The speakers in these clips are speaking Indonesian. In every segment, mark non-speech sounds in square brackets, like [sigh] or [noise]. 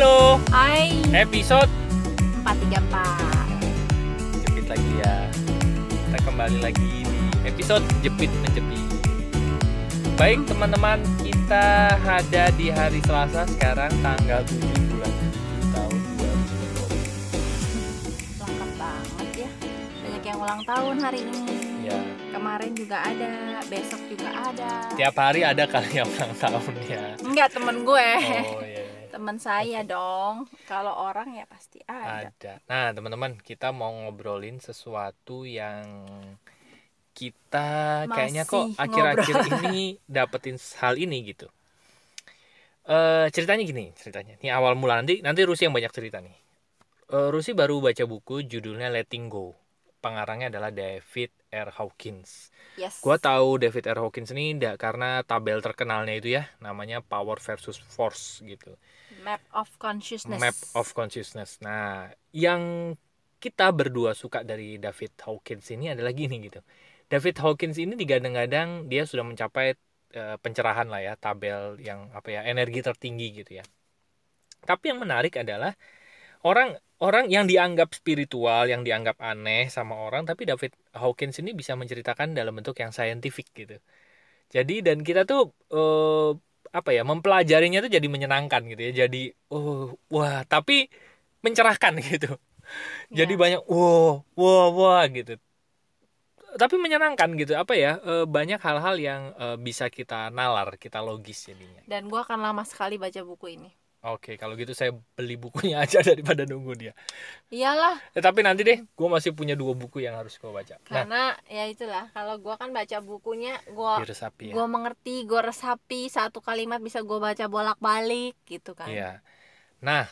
Halo, Hai episode 434 jepit lagi ya. Kita kembali lagi di episode jepit menjepit. Baik teman-teman, kita ada di hari Selasa sekarang tanggal 7 bulan 7 tahun 2020. Lengkap banget ya Banyak yang ulang tahun hari ini Ya, Kemarin juga ada Besok juga ada tiap hari ada kali yang ulang tahun ya. Enggak temen gue Oh iya. Temen saya dong Kalau orang ya pasti ada Ada. Nah, teman-teman, kita mau ngobrolin sesuatu yang kita kayaknya kok Masih akhir-akhir ini [laughs] dapetin hal ini gitu. Eh ceritanya gini, ceritanya. Ini awal mula nanti nanti Rusi yang banyak cerita nih. Eh Rusi baru baca buku judulnya Letting Go. Pengarangnya adalah David R. Hawkins. Yes Gua tahu David R. Hawkins ini ndak karena tabel terkenalnya itu ya, namanya Power versus Force gitu. Map of Consciousness Map of Consciousness. Nah, yang kita berdua suka dari David Hawkins ini adalah gini gitu. David Hawkins ini digadang-gadang dia sudah mencapai eh, pencerahan lah ya, tabel yang apa ya, energi tertinggi gitu ya. Tapi yang menarik adalah orang orang yang dianggap spiritual, yang dianggap aneh sama orang, tapi David Hawkins ini bisa menceritakan dalam bentuk yang saintifik gitu. Jadi dan kita tuh eh, apa ya mempelajarinya tuh jadi menyenangkan gitu ya. Jadi oh wah tapi mencerahkan [laughs] gitu. Jadi Ya. banyak wow wah wah gitu. Tapi menyenangkan gitu apa ya eh, banyak hal-hal yang eh, bisa kita nalar, kita logis jadinya. Dan gue akan lama sekali baca buku ini Oke kalau gitu saya beli bukunya [laughs] aja daripada nunggu dia. Iyalah Eh, tapi nanti deh, gue masih punya dua buku yang harus gue baca. Nah, Karena ya itulah Kalau gue kan baca bukunya Gue ya. gue mengerti gue resapi satu kalimat bisa gue baca bolak balik gitu kan Iya. Nah,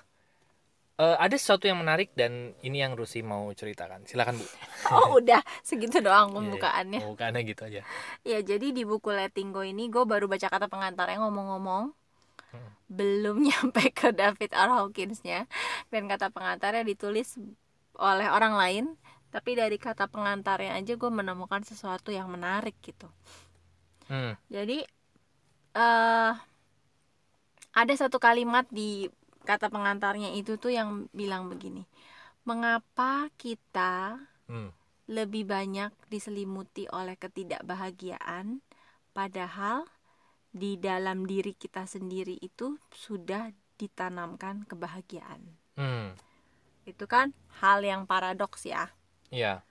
eh, ada sesuatu yang menarik dan ini yang Rusi mau ceritakan. Silakan Bu. [laughs] oh udah segitu doang Iya, pembukaannya Pembukaannya gitu aja. ya jadi di buku Letting Go ini gue baru baca kata pengantarnya ngomong-ngomong Hmm. belum [laughs] nyampe ke David R. Hawkinsnya dan kata pengantarnya ditulis oleh orang lain tapi dari kata pengantarnya aja gue menemukan sesuatu yang menarik gitu Hmm. jadi eh ada satu kalimat di kata pengantarnya itu tuh yang bilang begini mengapa kita Hmm. lebih banyak diselimuti oleh ketidakbahagiaan, padahal di dalam diri kita sendiri itu sudah ditanamkan kebahagiaan. Hmm. Itu kan hal yang paradoks ya. Iya,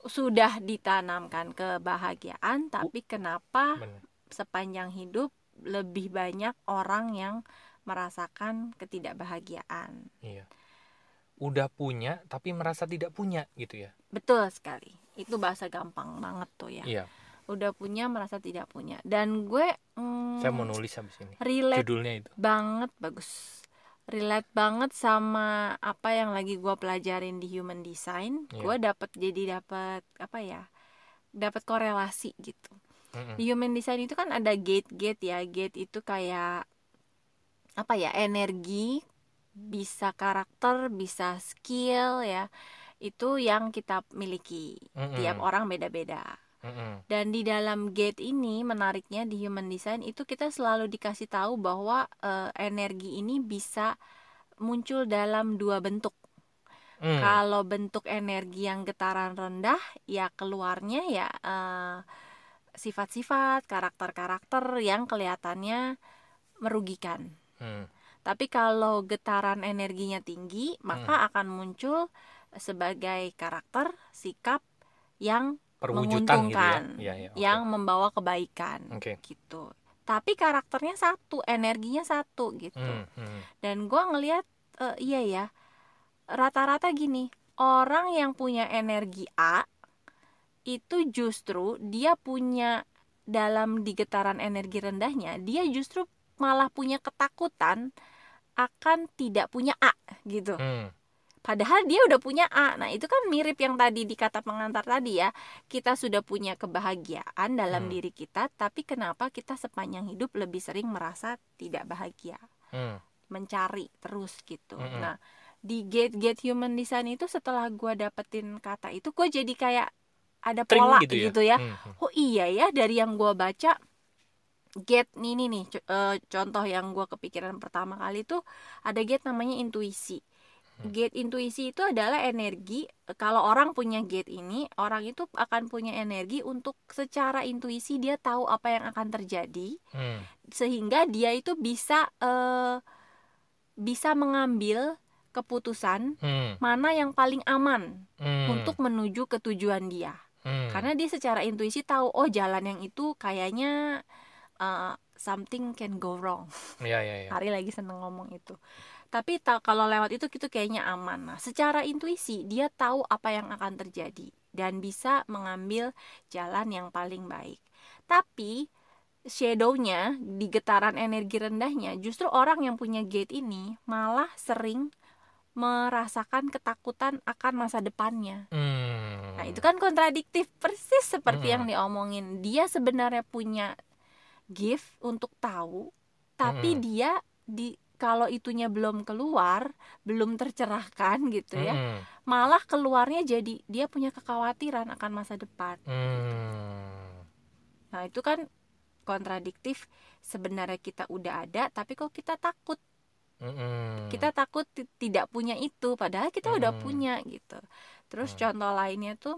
Sudah ditanamkan kebahagiaan, tapi kenapa benar. sepanjang hidup lebih banyak orang yang merasakan ketidakbahagiaan? Iya. Udah punya tapi merasa tidak punya gitu ya. Betul sekali. Itu bahasa gampang banget tuh ya. Iya. Udah punya merasa tidak punya. Dan gue mm, Saya mau nulis habis ini. relate Judulnya itu. banget bagus relate banget sama apa yang lagi gue pelajarin di human design Iya. gue dapet jadi dapet apa ya dapat korelasi gitu Mm-mm. di human design itu kan ada gate-gate ya gate itu kayak apa ya energi bisa karakter bisa skill ya itu yang kita miliki Mm-mm. tiap orang beda-beda Dan di dalam gate ini menariknya di human design itu kita selalu dikasih tahu bahwa eh, energi ini bisa muncul dalam dua bentuk. Hmm. Kalau bentuk energi yang getaran rendah ya keluarnya ya eh, sifat-sifat, karakter-karakter yang kelihatannya merugikan. Hmm. Tapi kalau getaran energinya tinggi, maka akan muncul sebagai karakter, sikap yang Perwujudan gitu ya. Iya, iya, oke. yang membawa kebaikan Oke. gitu. Tapi karakternya satu, energinya satu gitu. Hmm, hmm. Dan gua ngelihat eh, iya ya, rata-rata gini, orang yang punya energi A itu justru dia punya dalam di getaran energi rendahnya, dia justru malah punya ketakutan akan tidak punya A gitu. Hmm. Padahal dia udah punya A. Nah, itu kan mirip yang tadi di kata pengantar tadi ya. Kita sudah punya kebahagiaan dalam Hmm. diri kita, tapi kenapa kita sepanjang hidup lebih sering merasa tidak bahagia, Hmm. mencari terus gitu. Mm-mm. Nah, di gate-gate human design itu setelah gua dapetin kata itu, gue jadi kayak ada Tring pola gitu gitu ya. ya. Hmm, hmm. Oh iya ya, dari yang gua baca gate nih nih nih eh, contoh yang gue kepikiran pertama kali tuh ada gate namanya intuisi Hmm. Gate intuisi itu adalah energi kalau orang punya gate ini orang itu akan punya energi untuk secara intuisi dia tahu apa yang akan terjadi Hmm. sehingga dia itu bisa eh, bisa mengambil keputusan Hmm. mana yang paling aman Hmm. untuk menuju ke tujuan dia Hmm. karena dia secara intuisi tahu oh jalan yang itu kayaknya uh, something can go wrong ya ya ya Hari lagi seneng ngomong itu tapi ta- kalau lewat itu itu kayaknya aman nah secara intuisi dia tahu apa yang akan terjadi dan bisa mengambil jalan yang paling baik tapi shadownya di getaran energi rendahnya justru orang yang punya gate ini malah sering merasakan ketakutan akan masa depannya Hmm. Nah, itu kan kontradiktif persis seperti Mm-mm. yang diomongin. Dia sebenarnya punya gift untuk tahu, tapi Mm-mm. dia di kalau itunya belum keluar, belum tercerahkan gitu ya. Hmm. Malah keluarnya jadi dia punya kekhawatiran akan masa depan. Hmm. Nah, itu kan kontradiktif. Sebenarnya kita udah ada, tapi kok kita takut. Hmm. Kita takut ti- tidak punya itu, padahal kita udah Mm-mm. punya gitu. Terus Mm. contoh lainnya tuh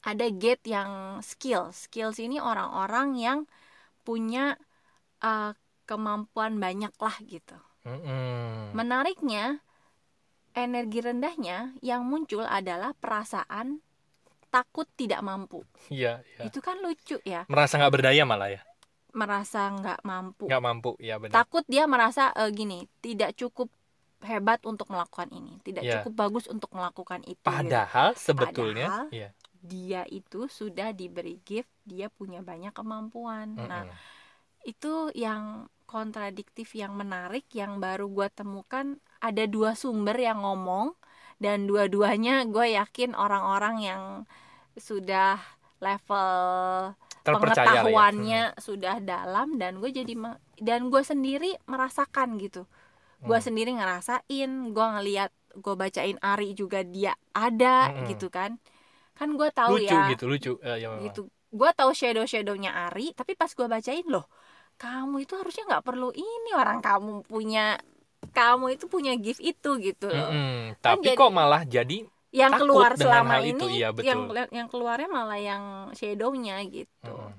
ada gate yang skill. Skills ini orang-orang yang punya uh, kemampuan banyak lah gitu. Hmm. Menariknya energi rendahnya yang muncul adalah perasaan takut tidak mampu. Iya, iya. Itu kan lucu ya, Merasa nggak berdaya malah ya. merasa nggak mampu. Nggak mampu, ya benar. Takut dia merasa eh, gini, tidak cukup hebat untuk melakukan ini, tidak Ya. cukup bagus untuk melakukan itu. gitu. Padahal sebetulnya, Padahal, iya. Dia itu sudah diberi gift, dia punya banyak kemampuan. Nah, Mm-mm. itu yang kontradiktif yang menarik yang baru gue temukan ada dua sumber yang ngomong dan dua-duanya gue yakin orang-orang yang sudah level terpercaya lah ya. pengetahuannya sudah dalam dan gue jadi dan gue sendiri merasakan gitu gue Hmm. sendiri ngerasain gue ngeliat gue bacain Ari juga dia ada Mm-mm. gitu kan kan gue tahu lucu ya gitu, lucu. Eh, ya memang. gitu gue tahu shadow shadownya Ari tapi pas gue bacain loh kamu itu harusnya nggak perlu ini orang kamu punya kamu itu punya gift itu gitu loh Mm-mm. Kan Tapi jadi- kok malah jadi yang takut keluar selama hal ini itu, iya, betul. yang yang keluarnya malah yang shadownya gitu Mm-mm.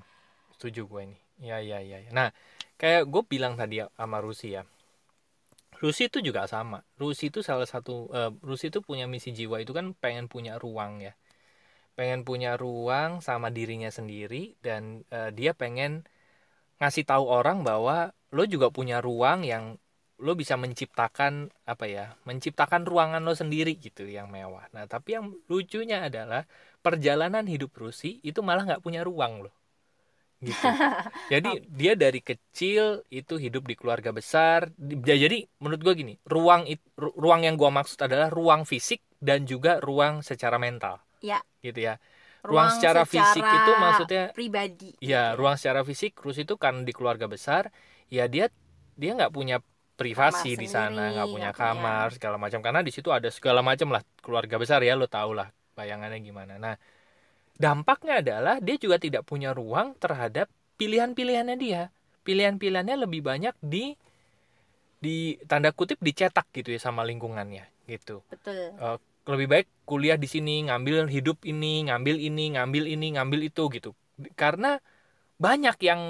setuju gue nih. Ya, ya, ya. Nah, kayak gue bilang tadi sama Rusi ya. Rusi itu juga sama. Rusi itu salah satu eh, Rusi itu punya misi jiwa itu kan pengen punya ruang ya. Pengen punya ruang sama dirinya sendiri dan eh, dia pengen ngasih tahu orang bahwa lo juga punya ruang yang lo bisa menciptakan apa ya menciptakan ruangan lo sendiri gitu yang mewah. Nah tapi yang lucunya adalah perjalanan hidup Rusi itu malah nggak punya ruang loh gitu. [laughs] Jadi dia dari kecil itu hidup di keluarga besar. Ya, jadi menurut gua gini ruang it- ru- ruang yang gua maksud adalah ruang fisik dan juga ruang secara mental Ya. gitu ya Ruang secara fisik itu maksudnya pribadi Ya, ruang secara fisik Rus itu kan di keluarga besar, ya dia dia nggak punya privasi Kamar di sana, nggak punya nggak punya. kamar segala macam karena di situ ada segala macam lah keluarga besar ya lo tau lah bayangannya gimana. Nah, dampaknya adalah dia juga tidak punya ruang terhadap pilihan-pilihannya dia. Pilihan-pilihannya lebih banyak di di tanda kutip dicetak gitu ya sama lingkungannya gitu betul lebih baik kuliah di sini ngambil hidup ini ngambil ini ngambil ini ngambil itu gitu karena banyak yang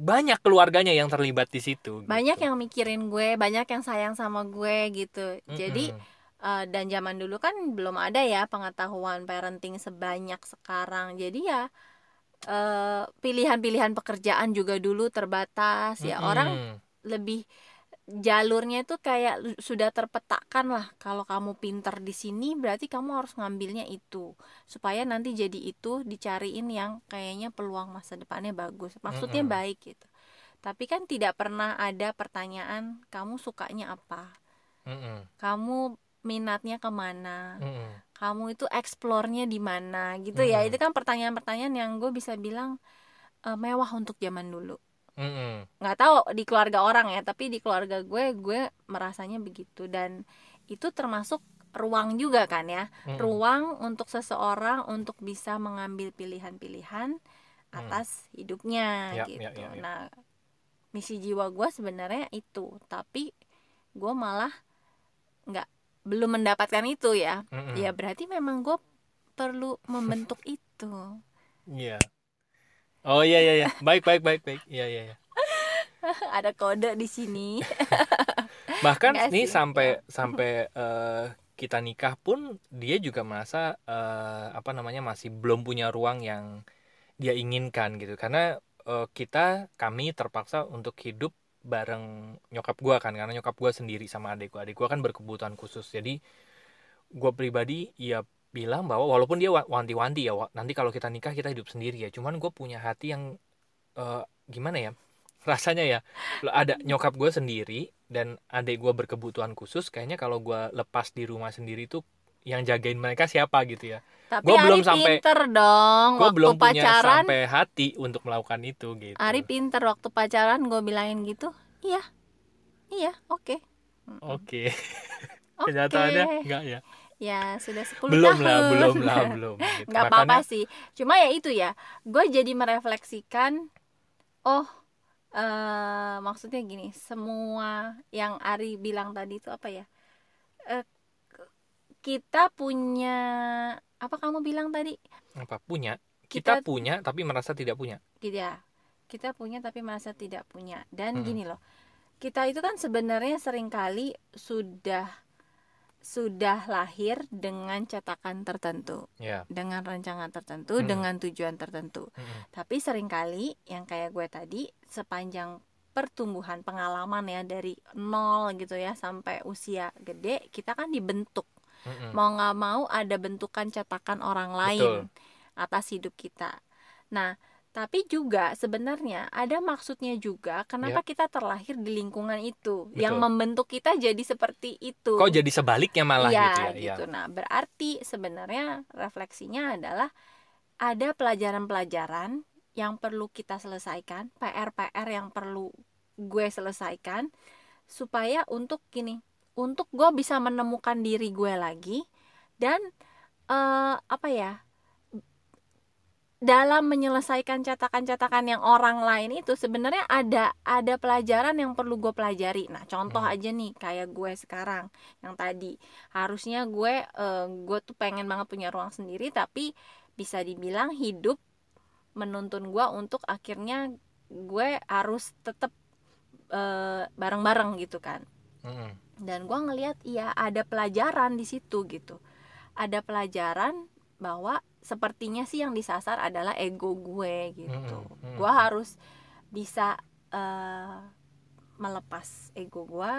banyak keluarganya yang terlibat di situ banyak gitu. yang mikirin gue banyak yang sayang sama gue gitu jadi Mm-mm. eh, dan zaman dulu kan belum ada ya pengetahuan parenting sebanyak sekarang jadi ya eh, pilihan-pilihan pekerjaan juga dulu terbatas ya Mm-mm. orang lebih jalurnya itu kayak sudah terpetakan lah. Kalau kamu pinter di sini berarti kamu harus ngambilnya itu. Supaya nanti jadi itu dicariin yang kayaknya peluang masa depannya bagus. Maksudnya Mm-mm. baik gitu. Tapi kan tidak pernah ada pertanyaan kamu sukanya apa? Mm-mm. kamu minatnya ke mana? Mm-mm. kamu itu eksplornya di mana? Gitu ya. Mm-mm. itu kan pertanyaan-pertanyaan yang gue bisa bilang eh, mewah untuk zaman dulu Mm-mm. nggak tahu di keluarga orang ya tapi di keluarga gue gue merasanya begitu dan itu termasuk ruang juga kan ya Mm-mm. ruang untuk seseorang untuk bisa mengambil pilihan-pilihan atas hidupnya Ya, gitu ya, ya, ya. nah misi jiwa gue sebenarnya itu tapi gue malah nggak belum mendapatkan itu ya Mm-mm. ya berarti memang gue perlu membentuk itu [laughs] Iya. Oh iya iya iya. Baik baik baik baik. Iya iya iya. [laughs] ada kode di sini [laughs] Bahkan Enggak nih sih, sampai ya. sampai eh, kita nikah pun dia juga merasa eh, apa namanya masih belum punya ruang yang dia inginkan gitu. Karena eh, kita kami terpaksa untuk hidup bareng nyokap gua kan karena nyokap gua sendiri sama adik gua. Adik gua kan berkebutuhan khusus. Jadi gua pribadi ya bilang bahwa walaupun dia wa- wanti-wanti ya nanti kalau kita nikah kita hidup sendiri ya. Cuman gue punya hati yang eh, gimana ya? [laughs] Rasanya ya lo- ada nyokap gue sendiri dan adik gue berkebutuhan khusus kayaknya kalau gue lepas di rumah sendiri tuh yang jagain mereka siapa gitu ya tapi Gua belum sampai- pinter dong gue waktu belum punya pacaran sampai hati untuk melakukan itu gitu Ari pinter waktu pacaran gue bilangin gitu iya iya oke Mm-mm. oke Oke. [laughs] kenyataannya enggak ya ya sudah 10 belum tahun. lah belum lah belum [laughs] gitu. Makanya- apa-apa sih. Cuma ya itu ya gue jadi merefleksikan oh eh maksudnya gini semua yang Ari bilang tadi itu apa ya? Eh, k- kita punya apa kamu bilang tadi? Apa punya? Kita, Kita- punya tapi merasa tidak punya. Gitu ya kita punya tapi merasa tidak punya. Dan Mm-mm. gini loh kita itu kan sebenarnya sering kali sudah sudah lahir dengan cetakan tertentu ya dengan rancangan tertentu Hmm. dengan tujuan tertentu Mm-mm. tapi sering kali yang kayak gue tadi sepanjang pertumbuhan pengalaman ya dari nol gitu ya sampai usia gede kita kan dibentuk Mm-mm. mau nggak mau ada bentukan cetakan orang lain atas hidup kita. Nah, tapi juga sebenarnya ada maksudnya juga kenapa kita terlahir di lingkungan itu yang. Betul. membentuk kita jadi seperti itu. kok jadi sebaliknya malah Iya, gitu ya Iya. gitu. Nah, berarti sebenarnya refleksinya adalah ada pelajaran-pelajaran yang perlu kita selesaikan, PR-PR yang perlu gue selesaikan supaya untuk gini, untuk gue bisa menemukan diri gue lagi dan eh, apa ya? Dalam menyelesaikan cetakan-cetakan yang orang lain itu sebenarnya ada ada pelajaran yang perlu gue pelajari. Nah, contoh Hmm. aja nih kayak gue sekarang yang tadi harusnya gue eh, gue tuh pengen banget punya ruang sendiri tapi bisa dibilang hidup menuntun gue untuk akhirnya gue harus tetap eh, bareng-bareng gitu kan Mm-mm. dan gue ngelihat iya ada pelajaran di situ gitu ada pelajaran bahwa sepertinya sih yang disasar adalah ego gue gitu Mm-mm, mm-mm. gue harus bisa eh, melepas ego gue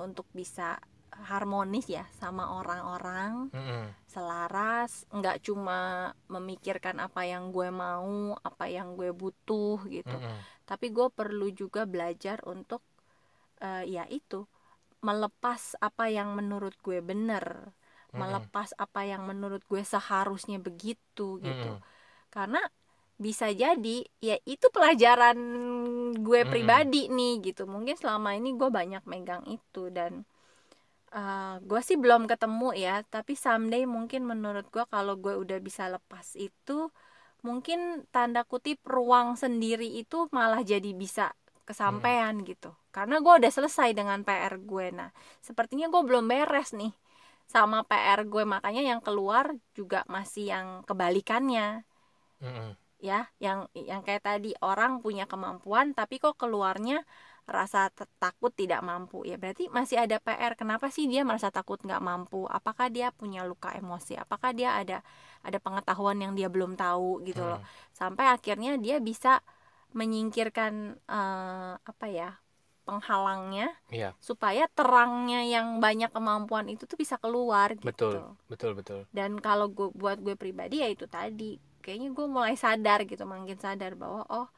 untuk bisa harmonis ya sama orang-orang Mm-mm. selaras nggak cuma memikirkan apa yang gue mau apa yang gue butuh gitu Mm-mm. tapi gue perlu juga belajar untuk eh, ya itu melepas apa yang menurut gue bener Mm-mm. melepas apa yang menurut gue seharusnya begitu gitu. Mm-mm. karena bisa jadi ya itu pelajaran gue pribadi nih gitu. Mungkin selama ini gue banyak megang itu dan eh, gue sih belum ketemu ya. Tapi someday mungkin menurut gue kalau gue udah bisa lepas itu mungkin tanda kutip ruang sendiri itu malah jadi bisa kesampaian gitu. Karena gue udah selesai dengan PR gue. Nah sepertinya gue belum beres nih sama PR gue. Makanya yang keluar juga masih yang kebalikannya. Mm-mm. ya yang yang kayak tadi orang punya kemampuan tapi kok keluarnya rasa takut tidak mampu. Ya berarti masih ada PR kenapa sih dia merasa takut nggak mampu? Apakah dia punya luka emosi? Apakah dia ada ada pengetahuan yang dia belum tahu gitu loh. Mm. sampai akhirnya dia bisa menyingkirkan eh, apa ya penghalangnya Iya, supaya terangnya yang banyak kemampuan itu tuh bisa keluar gitu betul, betul, betul. dan kalau gue buat gue pribadi ya itu tadi kayaknya gue mulai sadar gitu makin sadar bahwa oh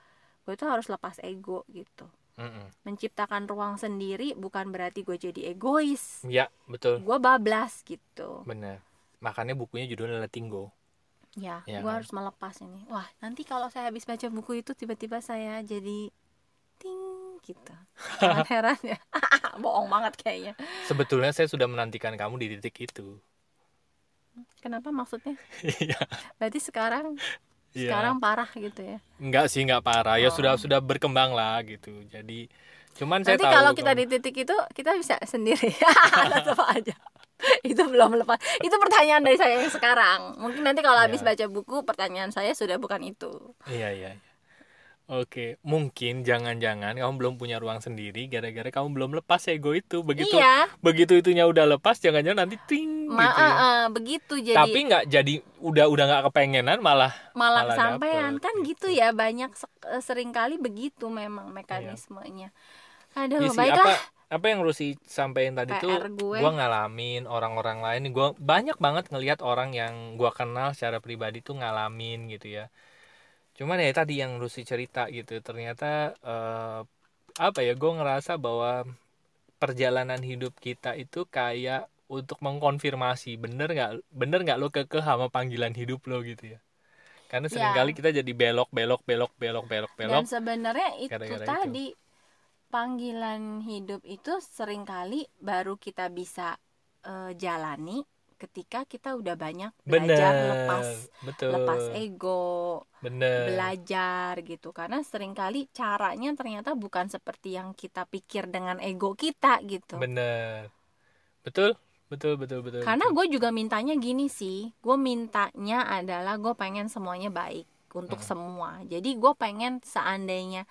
gue tuh harus lepas ego gitu Mm-mm. menciptakan ruang sendiri bukan berarti gue jadi egois Ya, betul, gue bablas gitu benar. Makanya bukunya judulnya Letting Go. ya Iya gue kan? harus melepas ini wah nanti kalau saya habis baca buku itu tiba-tiba saya jadi ting gitu jangan heran ya [laughs] bohong banget kayaknya Sebetulnya saya sudah menantikan kamu di titik itu. kenapa maksudnya Iya. berarti sekarang Iya. sekarang parah gitu ya Enggak sih, enggak parah. Ya Oh. sudah sudah berkembang lah gitu. Jadi cuman saya nanti tahu kalau kita di titik itu kita bisa sendiri [laughs] tetap aja itu belum lepas itu pertanyaan dari saya yang sekarang mungkin nanti kalau habis Iya. baca buku pertanyaan saya sudah bukan itu Iya, iya, iya. Oke, mungkin jangan-jangan kamu belum punya ruang sendiri gara-gara kamu belum lepas ego itu. Begitu iya begitu itunya udah lepas, jangan-jangan nanti ting ma gitu ya. eh, begitu jadi Tapi nggak jadi udah udah nggak kepengenan malah malah malah sampean dapet, kan gitu. gitu ya banyak eh, sering kali begitu memang mekanismenya aduh Iya sih, baiklah apa apa yang Rusi sampaikan tadi tuh PR gue. gua ngalamin orang-orang lain gua banyak banget ngelihat orang yang gua kenal secara pribadi tuh ngalamin gitu ya cuman ya tadi yang Rusi cerita gitu ternyata eh, apa ya gua ngerasa bahwa perjalanan hidup kita itu kayak untuk mengkonfirmasi bener nggak bener nggak lo kekeh sama panggilan hidup lo gitu ya karena Ya. sering kali kita jadi belok belok belok belok belok belok dan sebenarnya itu gara-gara itu. tadi panggilan hidup itu sering kali baru kita bisa eh, jalani ketika kita udah banyak belajar bener lepas betul. lepas ego bener. belajar gitu. Karena sering kali caranya ternyata bukan seperti yang kita pikir dengan ego kita gitu. Bener. Betul betul betul betul karena gue juga mintanya gini sih. Gue mintanya adalah gue pengen semuanya baik untuk Hmm. semua. Jadi gue pengen seandainya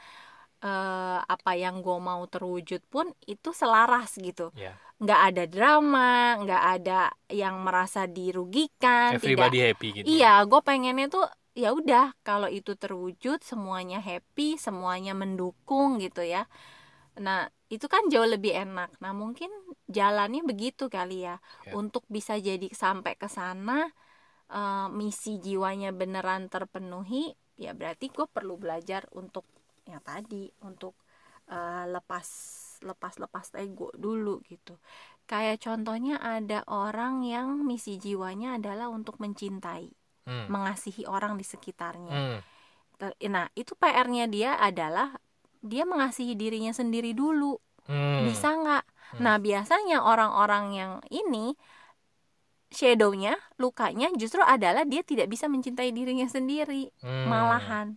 eh, apa yang gue mau terwujud pun itu selaras gitu. Ya nggak ada drama nggak ada yang merasa dirugikan tidak everybody happy gitu iya gue pengennya tuh ya udah kalau itu terwujud semuanya happy semuanya mendukung gitu ya. Nah itu kan jauh lebih enak. Nah mungkin jalannya begitu kali ya. Ya. untuk bisa jadi sampai ke sana eh, misi jiwanya beneran terpenuhi ya berarti gue perlu belajar untuk yang tadi untuk eh, lepas lepas lepas ego dulu gitu kayak contohnya ada orang yang misi jiwanya adalah untuk mencintai Hmm. mengasihi orang di sekitarnya Hmm. Nah itu PR-nya dia adalah dia mengasihi dirinya sendiri dulu Hmm. bisa nggak Hmm. nah biasanya orang-orang yang ini shadownya lukanya justru adalah dia tidak bisa mencintai dirinya sendiri Hmm. malahan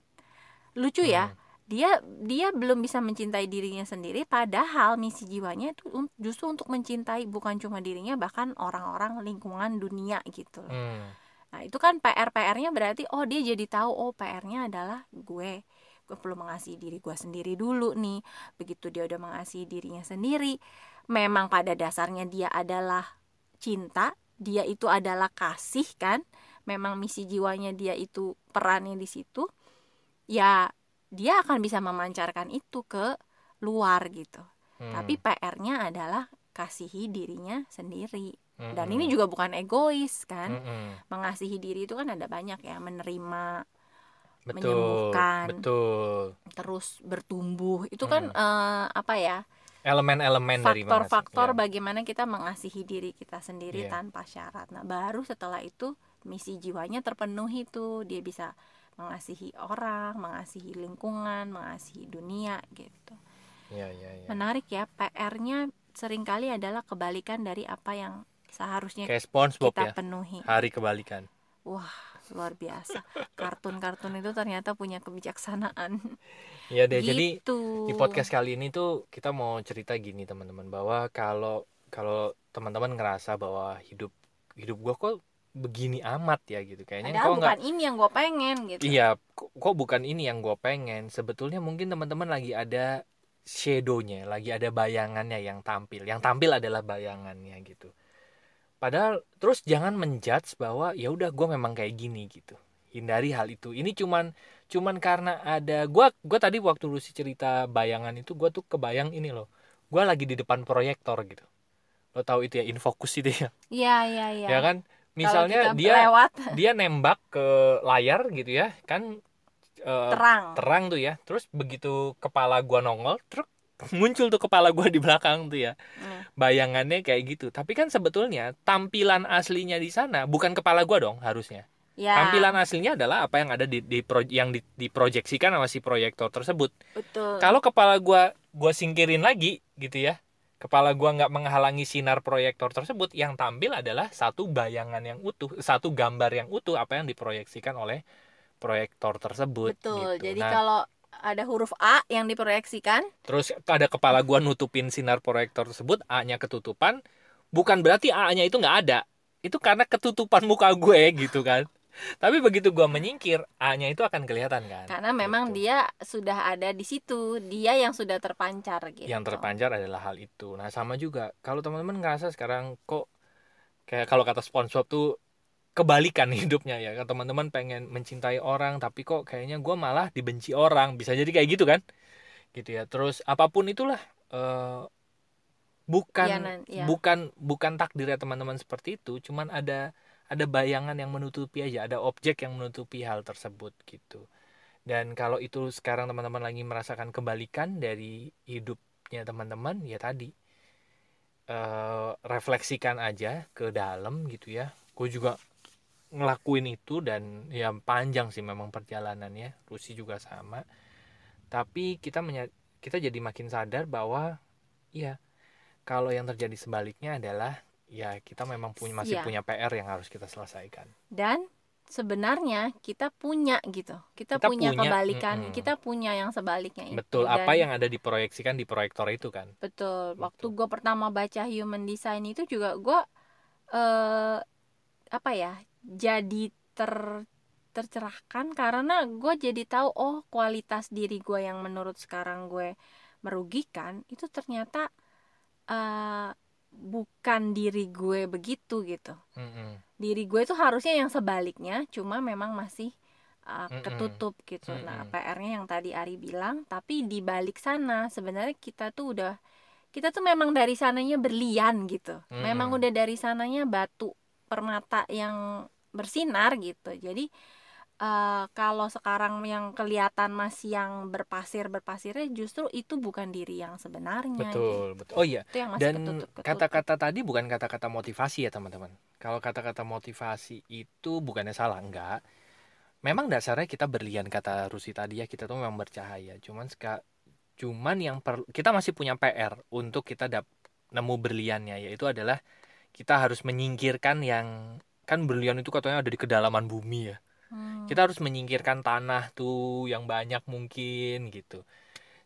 lucu ya Hmm. Dia dia belum bisa mencintai dirinya sendiri padahal misi jiwanya itu justru untuk mencintai bukan cuma dirinya bahkan orang-orang lingkungan dunia gitu loh. Hmm. Nah, itu kan PR-PR-nya berarti oh dia jadi tahu oh PR-nya adalah gue. Gue perlu mengasihi diri gue sendiri dulu nih. Begitu dia udah mengasihi dirinya sendiri, memang pada dasarnya dia adalah cinta, dia itu adalah kasih kan. Memang misi jiwanya dia itu perannya di situ. Ya, dia akan bisa memancarkan itu ke luar gitu. Hmm. Tapi PR-nya adalah kasihi dirinya sendiri. Hmm. Dan ini juga bukan egois kan Hmm. mengasihi diri itu kan ada banyak ya menerima betul menyembuhkan. betul terus bertumbuh itu kan Hmm. eh, apa ya elemen-elemen dari faktor-faktor Ya. bagaimana kita mengasihi diri kita sendiri Iya. tanpa syarat nah baru setelah itu misi jiwanya terpenuhi tuh dia bisa mengasihi orang mengasihi lingkungan mengasihi dunia gitu Iya, iya, iya. menarik ya PR-nya sering kali adalah kebalikan dari apa yang seharusnya kayak SpongeBob kita ya penuhi hari kebalikan Wah, luar biasa. Kartun-kartun itu ternyata punya kebijaksanaan. Iya deh jadi gitu. di podcast kali ini tuh kita mau cerita gini teman-teman bahwa kalau kalau teman-teman ngerasa bahwa hidup hidup gua kok begini amat ya gitu. Kayaknya Padahal kok bukan ini yang gue pengen gitu. iya kok, kok bukan ini yang gue pengen. Sebetulnya mungkin teman-teman lagi ada shadownya lagi ada bayangannya yang tampil. Yang tampil adalah bayangannya gitu. Padahal terus jangan menjudge bahwa ya udah gue memang kayak gini gitu. Hindari hal itu. Ini cuman cuman karena ada gua gua tadi waktu Lucy cerita bayangan itu gua tuh kebayang ini loh. Gua lagi di depan proyektor gitu. Lo tahu itu ya infokus itu ya? Iya, iya, iya. ya kan misalnya dia lewat. [laughs] dia nembak ke layar gitu ya kan eh, terang. terang tuh ya. Terus begitu kepala gua nongol truk [laughs] muncul tuh kepala gua di belakang tuh ya. Hmm. bayangannya kayak gitu. Tapi kan sebetulnya tampilan aslinya di sana bukan kepala gua dong harusnya. Ya, tampilan aslinya adalah apa yang ada di, di pro- yang di- diproyeksikan sama si proyektor tersebut. Betul. kalau kepala gua gua singkirin lagi gitu ya kepala gua nggak menghalangi sinar proyektor tersebut yang tampil adalah satu bayangan yang utuh satu gambar yang utuh apa yang diproyeksikan oleh proyektor tersebut betul gitu. jadi Nah, kalau ada huruf A yang diproyeksikan terus ada kepala gua nutupin sinar proyektor tersebut A-nya ketutupan bukan berarti A-nya itu nggak ada itu karena ketutupan muka gue gitu kan tapi begitu gua menyingkir A-nya itu akan kelihatan kan? Karena memang Gitu. dia sudah ada di situ dia yang sudah terpancar gitu. Yang terpancar adalah hal itu. Nah sama juga kalau teman-teman ngerasa sekarang kok kayak kalau kata SpongeBob tuh kebalikan [laughs] hidupnya ya Kalau teman-teman pengen mencintai orang tapi kok kayaknya gua malah dibenci orang. Bisa jadi kayak gitu kan? Gitu ya. Terus apa pun itulah eh, bukan Nan, iya. bukan bukan takdirnya teman-teman seperti itu. Cuman ada ada bayangan yang menutupi aja ada objek yang menutupi hal tersebut gitu. Dan kalau itu sekarang teman-teman lagi merasakan kebalikan dari hidupnya teman-teman ya tadi eh, refleksikan aja ke dalam gitu ya. Gue juga ngelakuin itu dan ya panjang sih memang perjalanannya. Rusi juga sama. Tapi kita kita jadi makin sadar bahwa ya kalau yang terjadi sebaliknya adalah ya kita memang punya masih Iya. punya PR yang harus kita selesaikan. Dan sebenarnya kita punya gitu. Kita, Kita punya, punya, kebalikan mm-mm. kita punya yang sebaliknya itu. Betul Dan apa yang ada diproyeksikan di proyektor itu kan. Betul. Waktu gue pertama baca human design itu juga gue eh apa ya jadi ter tercerahkan karena gue jadi tahu oh kualitas diri gue yang menurut sekarang gue merugikan itu ternyata eh bukan diri gue begitu gitu Mm-mm. diri gue itu harusnya yang sebaliknya cuma memang masih uh, Mm-mm. ketutup gitu nah Mm-mm. PR-nya yang tadi Ari bilang tapi di balik sana sebenarnya kita tuh udah kita tuh memang dari sananya berlian gitu memang Mm-mm. udah dari sananya batu permata yang bersinar gitu jadi uh, kalau sekarang yang kelihatan masih yang berpasir berpasirnya justru itu bukan diri yang sebenarnya betul gitu. betul. Oh iya itu yang masih dan kata-kata tadi bukan kata-kata motivasi ya teman-teman. Kalau kata-kata motivasi itu bukannya salah enggak. Memang dasarnya kita berlian kata Rusi tadi ya kita tuh memang bercahaya. Cuman seka, cuman yang per, kita masih punya PR untuk kita dap, nemu berliannya yaitu adalah kita harus menyingkirkan yang kan berlian itu katanya ada di kedalaman bumi ya Hmm. kita harus menyingkirkan tanah tuh yang banyak mungkin gitu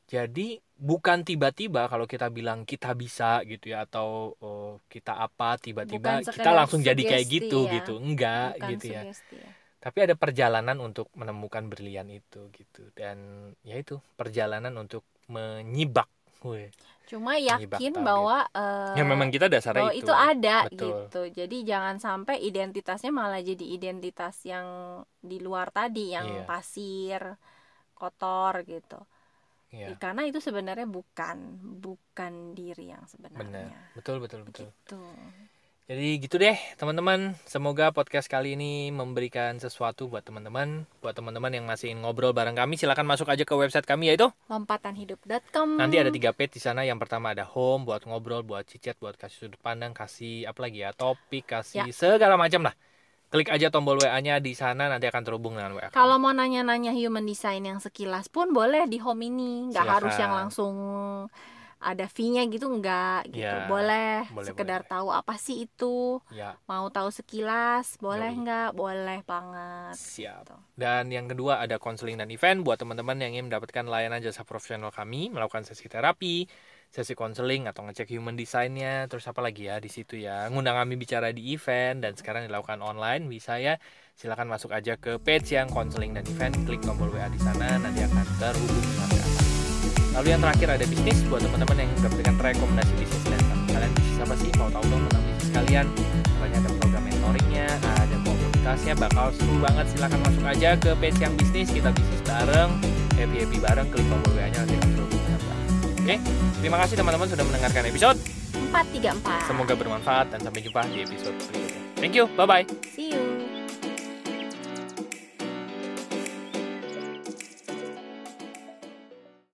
jadi bukan tiba-tiba kalau kita bilang kita bisa gitu ya atau oh, kita apa tiba-tiba kita langsung jadi kayak gitu ya. gitu enggak Bukan gitu ya ya. tapi ada perjalanan untuk menemukan berlian itu gitu dan ya itu perjalanan untuk menyibak Cuma yakin target. bahwa eh, ya memang kita dasarnya bahwa itu itu ada Betul. gitu. Jadi jangan sampai identitasnya malah jadi identitas yang di luar tadi yang Iya. pasir, kotor gitu. ya Karena itu sebenarnya bukan bukan diri yang benar sebenarnya. betul betul betul Gitu. Jadi gitu deh teman-teman. Semoga podcast kali ini memberikan sesuatu buat teman-teman. Buat teman-teman yang masih ingin ngobrol bareng kami, silakan masuk aja ke website kami yaitu. Lompatanhidup.com. Nanti ada tiga page di sana. Yang pertama ada home buat ngobrol, buat cicet, buat kasih sudut pandang, kasih apa lagi ya, topik, kasih Ya. segala macam lah. Klik aja tombol WA-nya di sana nanti akan terhubung dengan WA. Kalau mau nanya-nanya human design yang sekilas pun boleh di home ini, nggak harus yang langsung ada fee-nya gitu enggak gitu. Ya, boleh, boleh, sekedar boleh. tahu apa sih itu. ya, Mau tahu sekilas, boleh Yoi. enggak? Boleh banget. siap. Gitu. Dan yang kedua ada konseling dan event buat teman-teman yang ingin mendapatkan layanan jasa profesional kami, melakukan sesi terapi, sesi konseling atau ngecek human design-nya, terus apa lagi ya di situ ya. Ngundang kami bicara di event dan sekarang dilakukan online bisa ya. Silakan masuk aja ke page yang konseling dan event, klik tombol WA di sana nanti akan terhubung dengan. Lalu yang terakhir ada bisnis buat teman-teman yang mendapatkan rekomendasi bisnis dan kalian bisnis apa sih? Mau tahu dong tentang bisnis kalian. Banyak ada program mentoringnya ada komunitasnya bakal seru banget. Silahkan masuk aja ke page yang bisnis. Kita bisnis bareng happy happy bareng. Klik tombol WA nya nanti akan oke terima kasih teman-teman sudah mendengarkan episode 434. semoga bermanfaat dan sampai jumpa di episode berikutnya. Thank you bye bye See you.